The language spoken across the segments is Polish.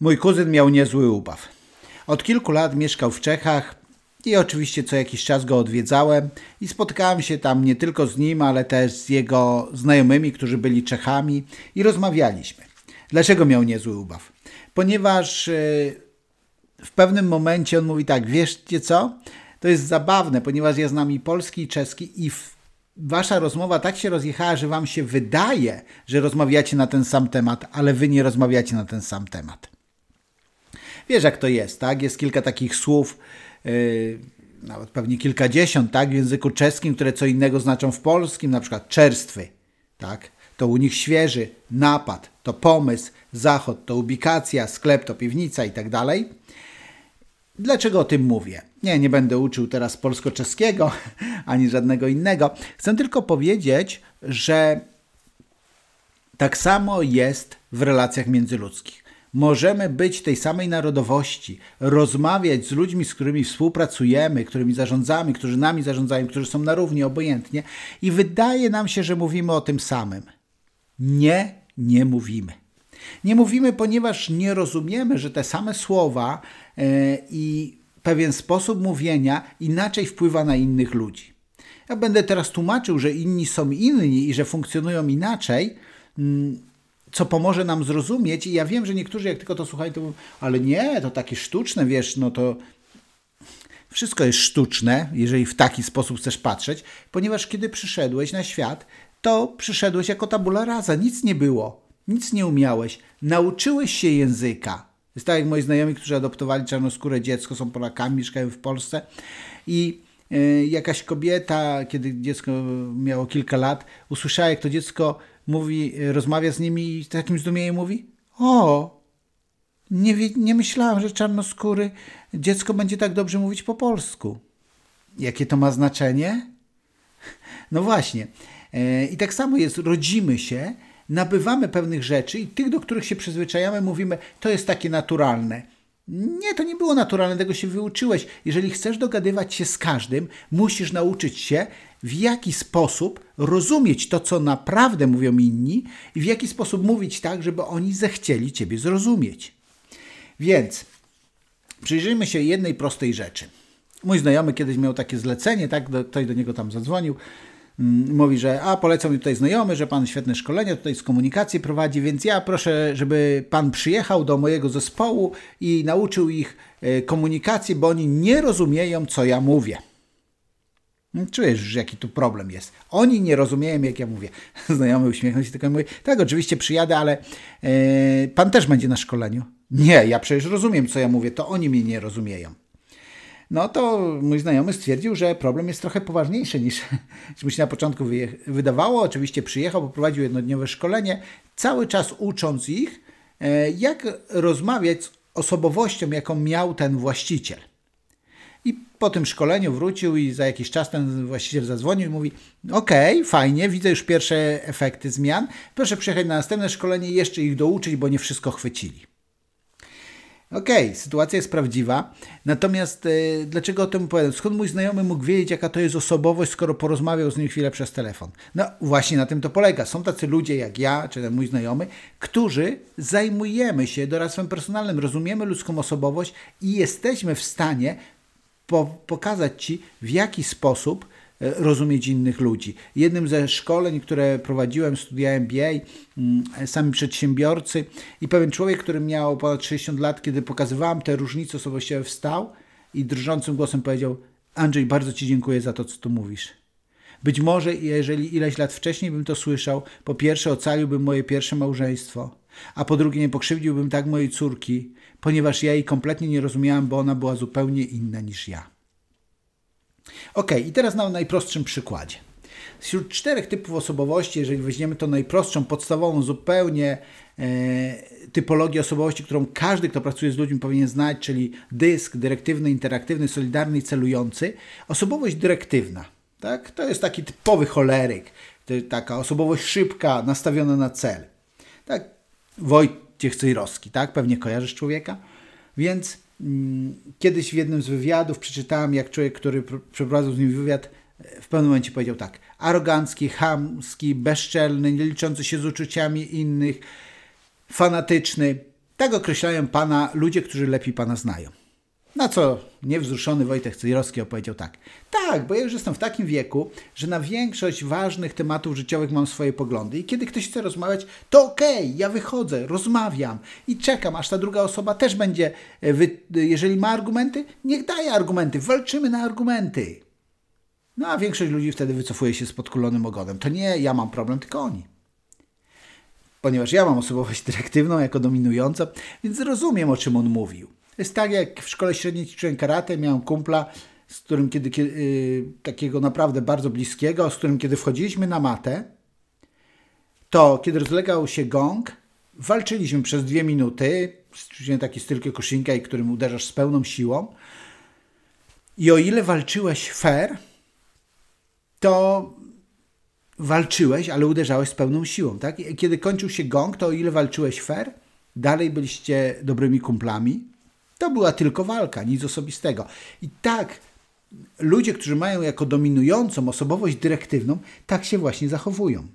Mój kuzyn miał niezły ubaw. Od kilku lat mieszkał w Czechach i oczywiście co jakiś czas go odwiedzałem i spotykałem się tam nie tylko z nim, ale też z jego znajomymi, którzy byli Czechami i rozmawialiśmy. Dlaczego miał niezły ubaw? Ponieważ e, w pewnym momencie on mówi tak, wieszcie co? To jest zabawne, ponieważ ja znam i polski i czeski i wasza rozmowa tak się rozjechała, że wam się wydaje, że rozmawiacie na ten sam temat, ale wy nie rozmawiacie na ten sam temat. Wiesz, jak to jest, tak? Jest kilka takich słów, yy, nawet pewnie kilkadziesiąt, tak? W języku czeskim, które co innego znaczą w polskim, na przykład czerstwy, tak? To u nich świeży, napad, to pomysł, zachód, to ubikacja, sklep, to piwnica i tak dalej. Dlaczego o tym mówię? Nie, nie będę uczył teraz polsko-czeskiego ani żadnego innego. Chcę tylko powiedzieć, że tak samo jest w relacjach międzyludzkich. Możemy być tej samej narodowości, rozmawiać z ludźmi, z którymi współpracujemy, którymi zarządzamy, którzy nami zarządzają, którzy są na równi, obojętnie, i wydaje nam się, że mówimy o tym samym. Nie, nie mówimy. Nie mówimy, ponieważ nie rozumiemy, że te same słowa yy, i pewien sposób mówienia inaczej wpływa na innych ludzi. Ja będę teraz tłumaczył, że inni są inni i że funkcjonują inaczej, mm, co pomoże nam zrozumieć. I ja wiem, że niektórzy, jak tylko to słuchają, to mówią, ale nie, to takie sztuczne, wiesz, no to wszystko jest sztuczne, jeżeli w taki sposób chcesz patrzeć, ponieważ kiedy przyszedłeś na świat, to przyszedłeś jako tabula rasa, nic nie było, nic nie umiałeś, nauczyłeś się języka, jest tak jak moi znajomi, którzy adoptowali czarnoskóre dziecko, są Polakami, mieszkają w Polsce i y, jakaś kobieta, kiedy dziecko miało kilka lat, usłyszała, jak to dziecko mówi, rozmawia z nimi i z takim zdumieniem mówi: O, nie, nie myślałam, że czarnoskóry dziecko będzie tak dobrze mówić po polsku. Jakie to ma znaczenie? No właśnie. E, I tak samo jest, rodzimy się nabywamy pewnych rzeczy i tych, do których się przyzwyczajamy, mówimy, to jest takie naturalne. Nie, to nie było naturalne, tego się wyuczyłeś. Jeżeli chcesz dogadywać się z każdym, musisz nauczyć się, w jaki sposób rozumieć to, co naprawdę mówią inni i w jaki sposób mówić tak, żeby oni zechcieli Ciebie zrozumieć. Więc przyjrzyjmy się jednej prostej rzeczy. Mój znajomy kiedyś miał takie zlecenie, tak, ktoś do niego tam zadzwonił, mówi, że a polecał mi tutaj znajomy, że pan świetne szkolenie tutaj z komunikacji prowadzi, więc ja proszę, żeby pan przyjechał do mojego zespołu i nauczył ich e, komunikacji, bo oni nie rozumieją, co ja mówię. Mm, czujesz, jaki tu problem jest. Oni nie rozumieją, jak ja mówię. Znajomy uśmiechnął się tylko mówi, tak, oczywiście przyjadę, ale e, pan też będzie na szkoleniu. Nie, ja przecież rozumiem, co ja mówię, to oni mnie nie rozumieją no to mój znajomy stwierdził, że problem jest trochę poważniejszy niż, niż mu się na początku wydawało. Oczywiście przyjechał, poprowadził jednodniowe szkolenie, cały czas ucząc ich, e, jak rozmawiać z osobowością, jaką miał ten właściciel. I po tym szkoleniu wrócił i za jakiś czas ten właściciel zadzwonił i mówi: OK, fajnie, widzę już pierwsze efekty zmian. Proszę przyjechać na następne szkolenie i jeszcze ich douczyć, bo nie wszystko chwycili. Okej, okay, sytuacja jest prawdziwa. Natomiast e, dlaczego o tym opowiadam? Skąd mój znajomy mógł wiedzieć, jaka to jest osobowość, skoro porozmawiał z nim chwilę przez telefon? No właśnie na tym to polega. Są tacy ludzie jak ja, czy mój znajomy, którzy zajmujemy się doradztwem personalnym, rozumiemy ludzką osobowość i jesteśmy w stanie po pokazać Ci, w jaki sposób rozumieć innych ludzi. Jednym ze szkoleń, które prowadziłem, studia MBA, mm, sami przedsiębiorcy i pewien człowiek, który miał ponad 60 lat, kiedy pokazywałem te różnice osobowościowe, wstał i drżącym głosem powiedział Andrzej, bardzo Ci dziękuję za to, co tu mówisz. Być może, jeżeli ileś lat wcześniej bym to słyszał, po pierwsze ocaliłbym moje pierwsze małżeństwo, a po drugie nie pokrzywdziłbym tak mojej córki, ponieważ ja jej kompletnie nie rozumiałem, bo ona była zupełnie inna niż ja. Ok, i teraz na najprostszym przykładzie. Wśród czterech typów osobowości, jeżeli weźmiemy to najprostszą, podstawową zupełnie e, typologię osobowości, którą każdy, kto pracuje z ludźmi powinien znać, czyli dysk, dyrektywny, interaktywny, solidarny i celujący. Osobowość dyrektywna, tak? to jest taki typowy choleryk, taka osobowość szybka, nastawiona na cel. Tak? Wojciech Cejrowski, tak? Pewnie kojarzysz człowieka? Więc kiedyś w jednym z wywiadów przeczytałem, jak człowiek, który przeprowadzał z nim wywiad, w pewnym momencie powiedział tak: arogancki, chamski, bezczelny, nie liczący się z uczuciami innych, fanatyczny. Tak określają pana ludzie, którzy lepiej pana znają. Na co niewzruszony Wojtek Cejrowski opowiedział tak. Tak, bo ja już jestem w takim wieku, że na większość ważnych tematów życiowych mam swoje poglądy i kiedy ktoś chce rozmawiać, to okej, okay, ja wychodzę, rozmawiam i czekam, aż ta druga osoba też będzie, e, jeżeli ma argumenty, niech daje argumenty, walczymy na argumenty. No a większość ludzi wtedy wycofuje się z podkulonym ogonem. To nie ja mam problem, tylko oni. Ponieważ ja mam osobowość dyrektywną jako dominującą, więc rozumiem, o czym on mówił. Jest tak, jak w szkole średniej ćwiczyłem karate, miałem kumpla, z którym kiedy, kiedy takiego naprawdę bardzo bliskiego, z którym kiedy wchodziliśmy na matę, to kiedy rozlegał się gong, walczyliśmy przez dwie minuty, taki styl i którym uderzasz z pełną siłą. I o ile walczyłeś fair, to walczyłeś, ale uderzałeś z pełną siłą. Tak? I kiedy kończył się gong, to o ile walczyłeś fair, dalej byliście dobrymi kumplami. To była tylko walka, nic osobistego. I tak ludzie, którzy mają jako dominującą osobowość dyrektywną, tak się właśnie zachowują.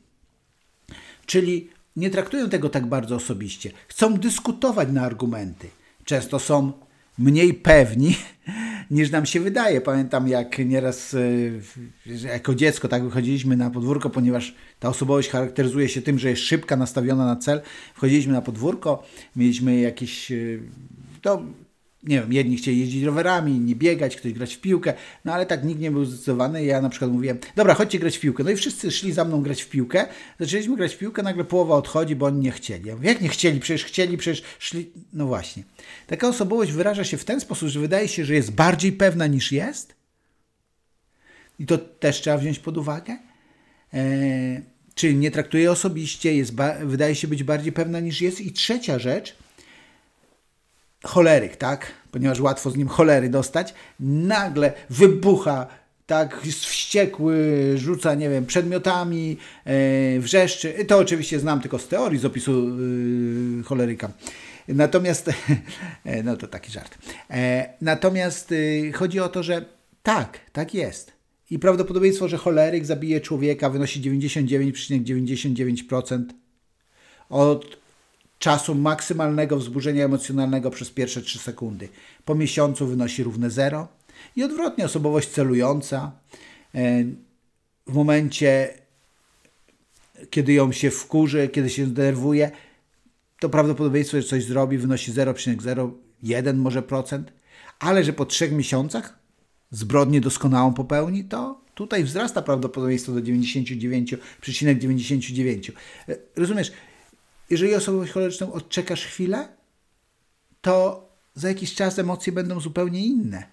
Czyli nie traktują tego tak bardzo osobiście. Chcą dyskutować na argumenty. Często są mniej pewni niż nam się wydaje. Pamiętam jak nieraz e, jako dziecko tak wychodziliśmy na podwórko, ponieważ ta osobowość charakteryzuje się tym, że jest szybka, nastawiona na cel. Wchodziliśmy na podwórko, mieliśmy jakieś e, to nie wiem, jedni chcieli jeździć rowerami, inni biegać, ktoś grać w piłkę, no ale tak nikt nie był zdecydowany. Ja na przykład mówiłem, dobra, chodźcie grać w piłkę. No i wszyscy szli za mną grać w piłkę. Zaczęliśmy grać w piłkę, nagle połowa odchodzi, bo oni nie chcieli. Ja mówię, jak nie chcieli? Przecież chcieli, przecież szli. No właśnie. Taka osobowość wyraża się w ten sposób, że wydaje się, że jest bardziej pewna niż jest. I to też trzeba wziąć pod uwagę. Eee, czyli nie traktuje osobiście, jest wydaje się być bardziej pewna niż jest. I trzecia rzecz, choleryk, tak? Ponieważ łatwo z nim cholery dostać, nagle wybucha, tak, jest wściekły, rzuca, nie wiem, przedmiotami, yy, wrzeszczy. To oczywiście znam tylko z teorii, z opisu yy, choleryka. Natomiast, e, no to taki żart. E, natomiast chodzi o to, że tak, tak jest. I prawdopodobieństwo, że choleryk zabije człowieka wynosi 99,99% od czasu maksymalnego wzburzenia emocjonalnego przez pierwsze 3 sekundy. Po miesiącu wynosi równe 0 i odwrotnie osobowość celująca e, w momencie, kiedy ją się wkurzy, kiedy się zdenerwuje, to prawdopodobieństwo, że coś zrobi, wynosi 0,01 może procent, ale że po trzech miesiącach zbrodnię doskonałą popełni, to tutaj wzrasta prawdopodobieństwo do 99,99. ,99. E, rozumiesz? Jeżeli osobowość choleryczną odczekasz chwilę, to za jakiś czas emocje będą zupełnie inne.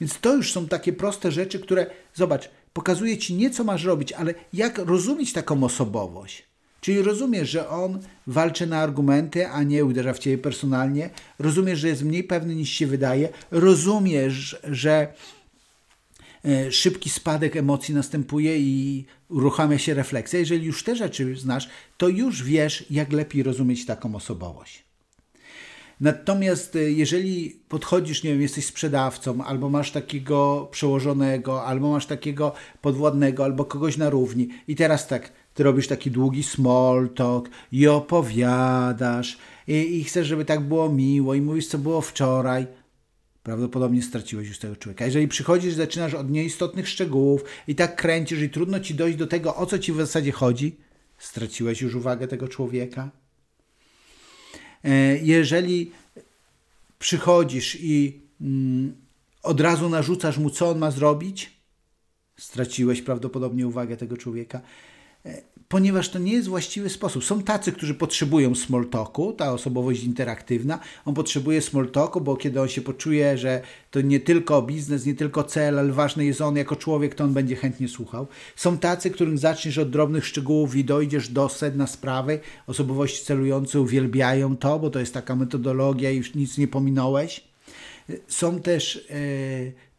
Więc to już są takie proste rzeczy, które, zobacz, pokazuje ci nie co masz robić, ale jak rozumieć taką osobowość. Czyli rozumiesz, że on walczy na argumenty, a nie uderza w ciebie personalnie. Rozumiesz, że jest mniej pewny niż się wydaje. Rozumiesz, że szybki spadek emocji następuje i uruchamia się refleksja. Jeżeli już te rzeczy znasz, to już wiesz, jak lepiej rozumieć taką osobowość. Natomiast e, jeżeli podchodzisz, nie wiem, jesteś sprzedawcą, albo masz takiego przełożonego, albo masz takiego podwładnego, albo kogoś na równi i teraz tak, ty robisz taki długi small talk i opowiadasz i, i chcesz, żeby tak było miło i mówisz, co było wczoraj – prawdopodobnie straciłeś już tego człowieka. Jeżeli przychodzisz, zaczynasz od nieistotnych szczegółów i tak kręcisz i trudno ci dojść do tego, o co ci w zasadzie chodzi, straciłeś już uwagę tego człowieka. E, jeżeli przychodzisz i mm, od razu narzucasz mu, co on ma zrobić, straciłeś prawdopodobnie uwagę tego człowieka. Ponieważ to nie jest właściwy sposób. Są tacy, którzy potrzebują small talku, ta osobowość interaktywna. On potrzebuje small talku, bo kiedy on się poczuje, że to nie tylko biznes, nie tylko cel, ale ważny jest on jako człowiek, to on będzie chętnie słuchał. Są tacy, którym zaczniesz od drobnych szczegółów i dojdziesz do sedna sprawy. Osobowości celujące uwielbiają to, bo to jest taka metodologia i już nic nie pominąłeś. Są też e,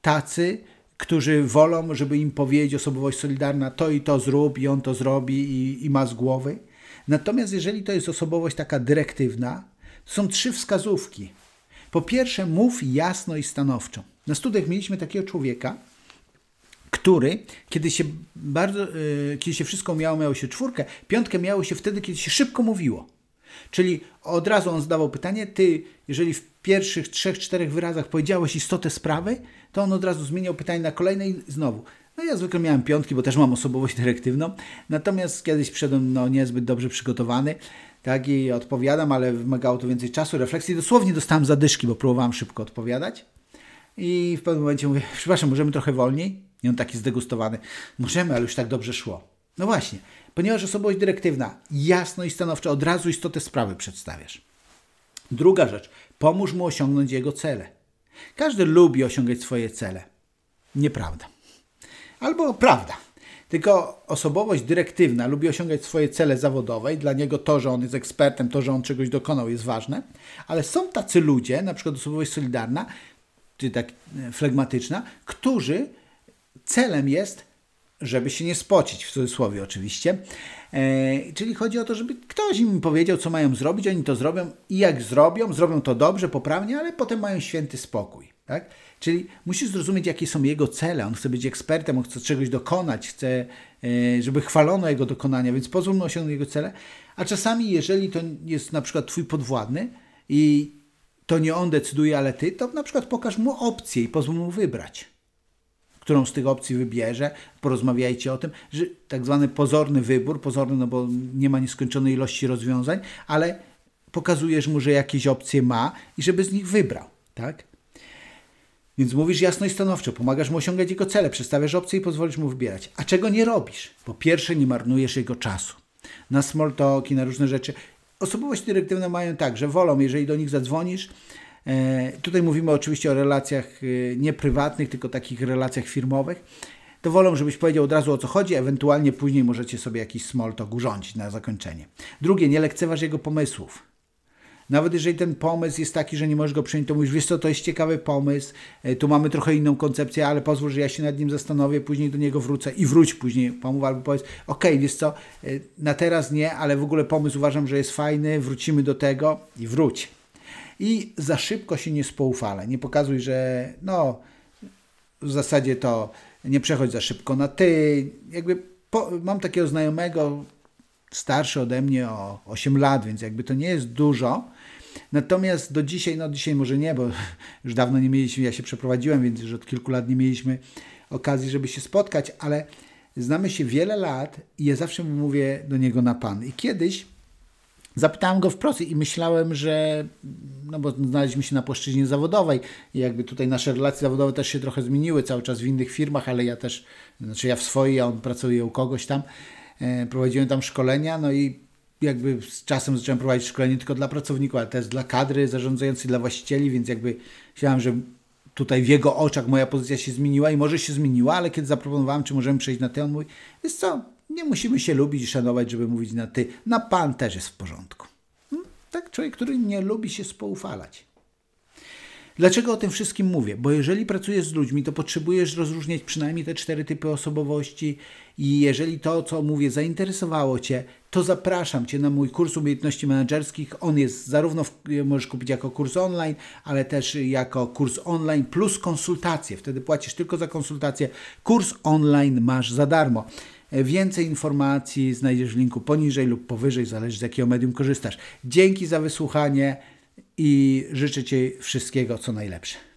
tacy, którzy wolą, żeby im powiedzieć osobowość solidarna to i to zrób i on to zrobi i, i ma z głowy. Natomiast jeżeli to jest osobowość taka dyrektywna, to są trzy wskazówki. Po pierwsze, mów jasno i stanowczo. Na studiach mieliśmy takiego człowieka, który, kiedy się bardzo, yy, kiedy się wszystko miało, miało się czwórkę, piątkę miało się wtedy, kiedy się szybko mówiło. Czyli od razu on zadawał pytanie, ty, jeżeli w pierwszych trzech, czterech wyrazach powiedziałeś istotę sprawy, to on od razu zmieniał pytanie na kolejne i znowu. No ja zwykle miałem piątki, bo też mam osobowość dyrektywną, natomiast kiedyś przyszedłem no, niezbyt dobrze przygotowany, tak i odpowiadam, ale wymagało to więcej czasu, refleksji. Dosłownie dostałem zadyszki, bo próbowałem szybko odpowiadać. I w pewnym momencie mówię, przepraszam, możemy trochę wolniej? I on taki zdegustowany, możemy, ale już tak dobrze szło. No właśnie, ponieważ osobowość dyrektywna jasno i stanowczo od razu istotę sprawy przedstawiasz. Druga rzecz, pomóż mu osiągnąć jego cele. Każdy lubi osiągać swoje cele. Nieprawda. Albo prawda. Tylko osobowość dyrektywna lubi osiągać swoje cele zawodowe i dla niego to, że on jest ekspertem, to, że on czegoś dokonał jest ważne, ale są tacy ludzie, na przykład osobowość solidarna, czy tak e, flegmatyczna, którzy celem jest, żeby się nie spocić, w cudzysłowie oczywiście. E, czyli chodzi o to, żeby ktoś im powiedział, co mają zrobić, oni to zrobią i jak zrobią, zrobią to dobrze, poprawnie, ale potem mają święty spokój. Tak? Czyli musisz zrozumieć, jakie są jego cele. On chce być ekspertem, on chce czegoś dokonać, chce, e, żeby chwalono jego dokonania, więc pozwól mu osiągnąć jego cele. A czasami, jeżeli to jest na przykład twój podwładny i to nie on decyduje, ale ty, to na przykład pokaż mu opcję i pozwól mu wybrać. Którą z tych opcji wybierze, porozmawiajcie o tym, że tak zwany pozorny wybór, pozorny, no bo nie ma nieskończonej ilości rozwiązań, ale pokazujesz mu, że jakieś opcje ma i żeby z nich wybrał, tak? Więc mówisz jasno i stanowczo, pomagasz mu osiągać jego cele, przedstawiasz opcje i pozwolisz mu wybierać. A czego nie robisz? Po pierwsze, nie marnujesz jego czasu. Na small talki, na różne rzeczy. Osobowości dyrektywne mają tak, że wolą, jeżeli do nich zadzwonisz, tutaj mówimy oczywiście o relacjach e, nie prywatnych, tylko takich relacjach firmowych, to wolą, żebyś powiedział od razu o co chodzi, ewentualnie później możecie sobie jakiś small talk urządzić na zakończenie. Drugie, nie lekceważ jego pomysłów. Nawet jeżeli ten pomysł jest taki, że nie możesz go przyjąć, to mówisz, wiesz co, to jest ciekawy pomysł, e, tu mamy trochę inną koncepcję, ale pozwól, że ja się nad nim zastanowię, później do niego wrócę i wróć później, pomów albo powiedz, ok, wiesz co, e, na teraz nie, ale w ogóle pomysł uważam, że jest fajny, wrócimy do tego i wróć. I za szybko się nie spoufale, nie pokazuj, że no, w zasadzie to nie przechodź za szybko na ty, jakby po, mam takiego znajomego, starszy ode mnie o 8 lat, więc jakby to nie jest dużo, Natomiast do dzisiaj, no dzisiaj może nie, bo już dawno nie mieliśmy, ja się przeprowadziłem, więc już od kilku lat nie mieliśmy okazji, żeby się spotkać, ale znamy się wiele lat i ja zawsze mówię do niego na pan. I kiedyś zapytałem go wprost i myślałem, że, no bo znaleźliśmy się na płaszczyźnie zawodowej i jakby tutaj nasze relacje zawodowe też się trochę zmieniły cały czas w innych firmach, ale ja też, znaczy ja w swojej, a on pracuje u kogoś tam, e, prowadziłem tam szkolenia, no i jakby z czasem zacząłem prowadzić szkolenie tylko dla pracowników, ale też dla kadry zarządzającej, dla właścicieli, więc jakby chciałem, że tutaj w jego oczach moja pozycja się zmieniła i może się zmieniła, ale kiedy zaproponowałem, czy możemy przejść na ty, on mówi, jest co, nie musimy się lubić i szanować, żeby mówić na ty. Na pan też jest w porządku. Hmm? Tak, człowiek, który nie lubi się spoufalać. Dlaczego o tym wszystkim mówię? Bo jeżeli pracujesz z ludźmi, to potrzebujesz rozróżniać przynajmniej te cztery typy osobowości i jeżeli to, co mówię, zainteresowało Cię, to zapraszam Cię na mój kurs umiejętności menedżerskich. On jest zarówno, w, możesz kupić jako kurs online, ale też jako kurs online plus konsultacje. Wtedy płacisz tylko za konsultację. Kurs online masz za darmo. Więcej informacji znajdziesz w linku poniżej lub powyżej, zależy z jakiego medium korzystasz. Dzięki za wysłuchanie i życzę Ci wszystkiego co najlepsze.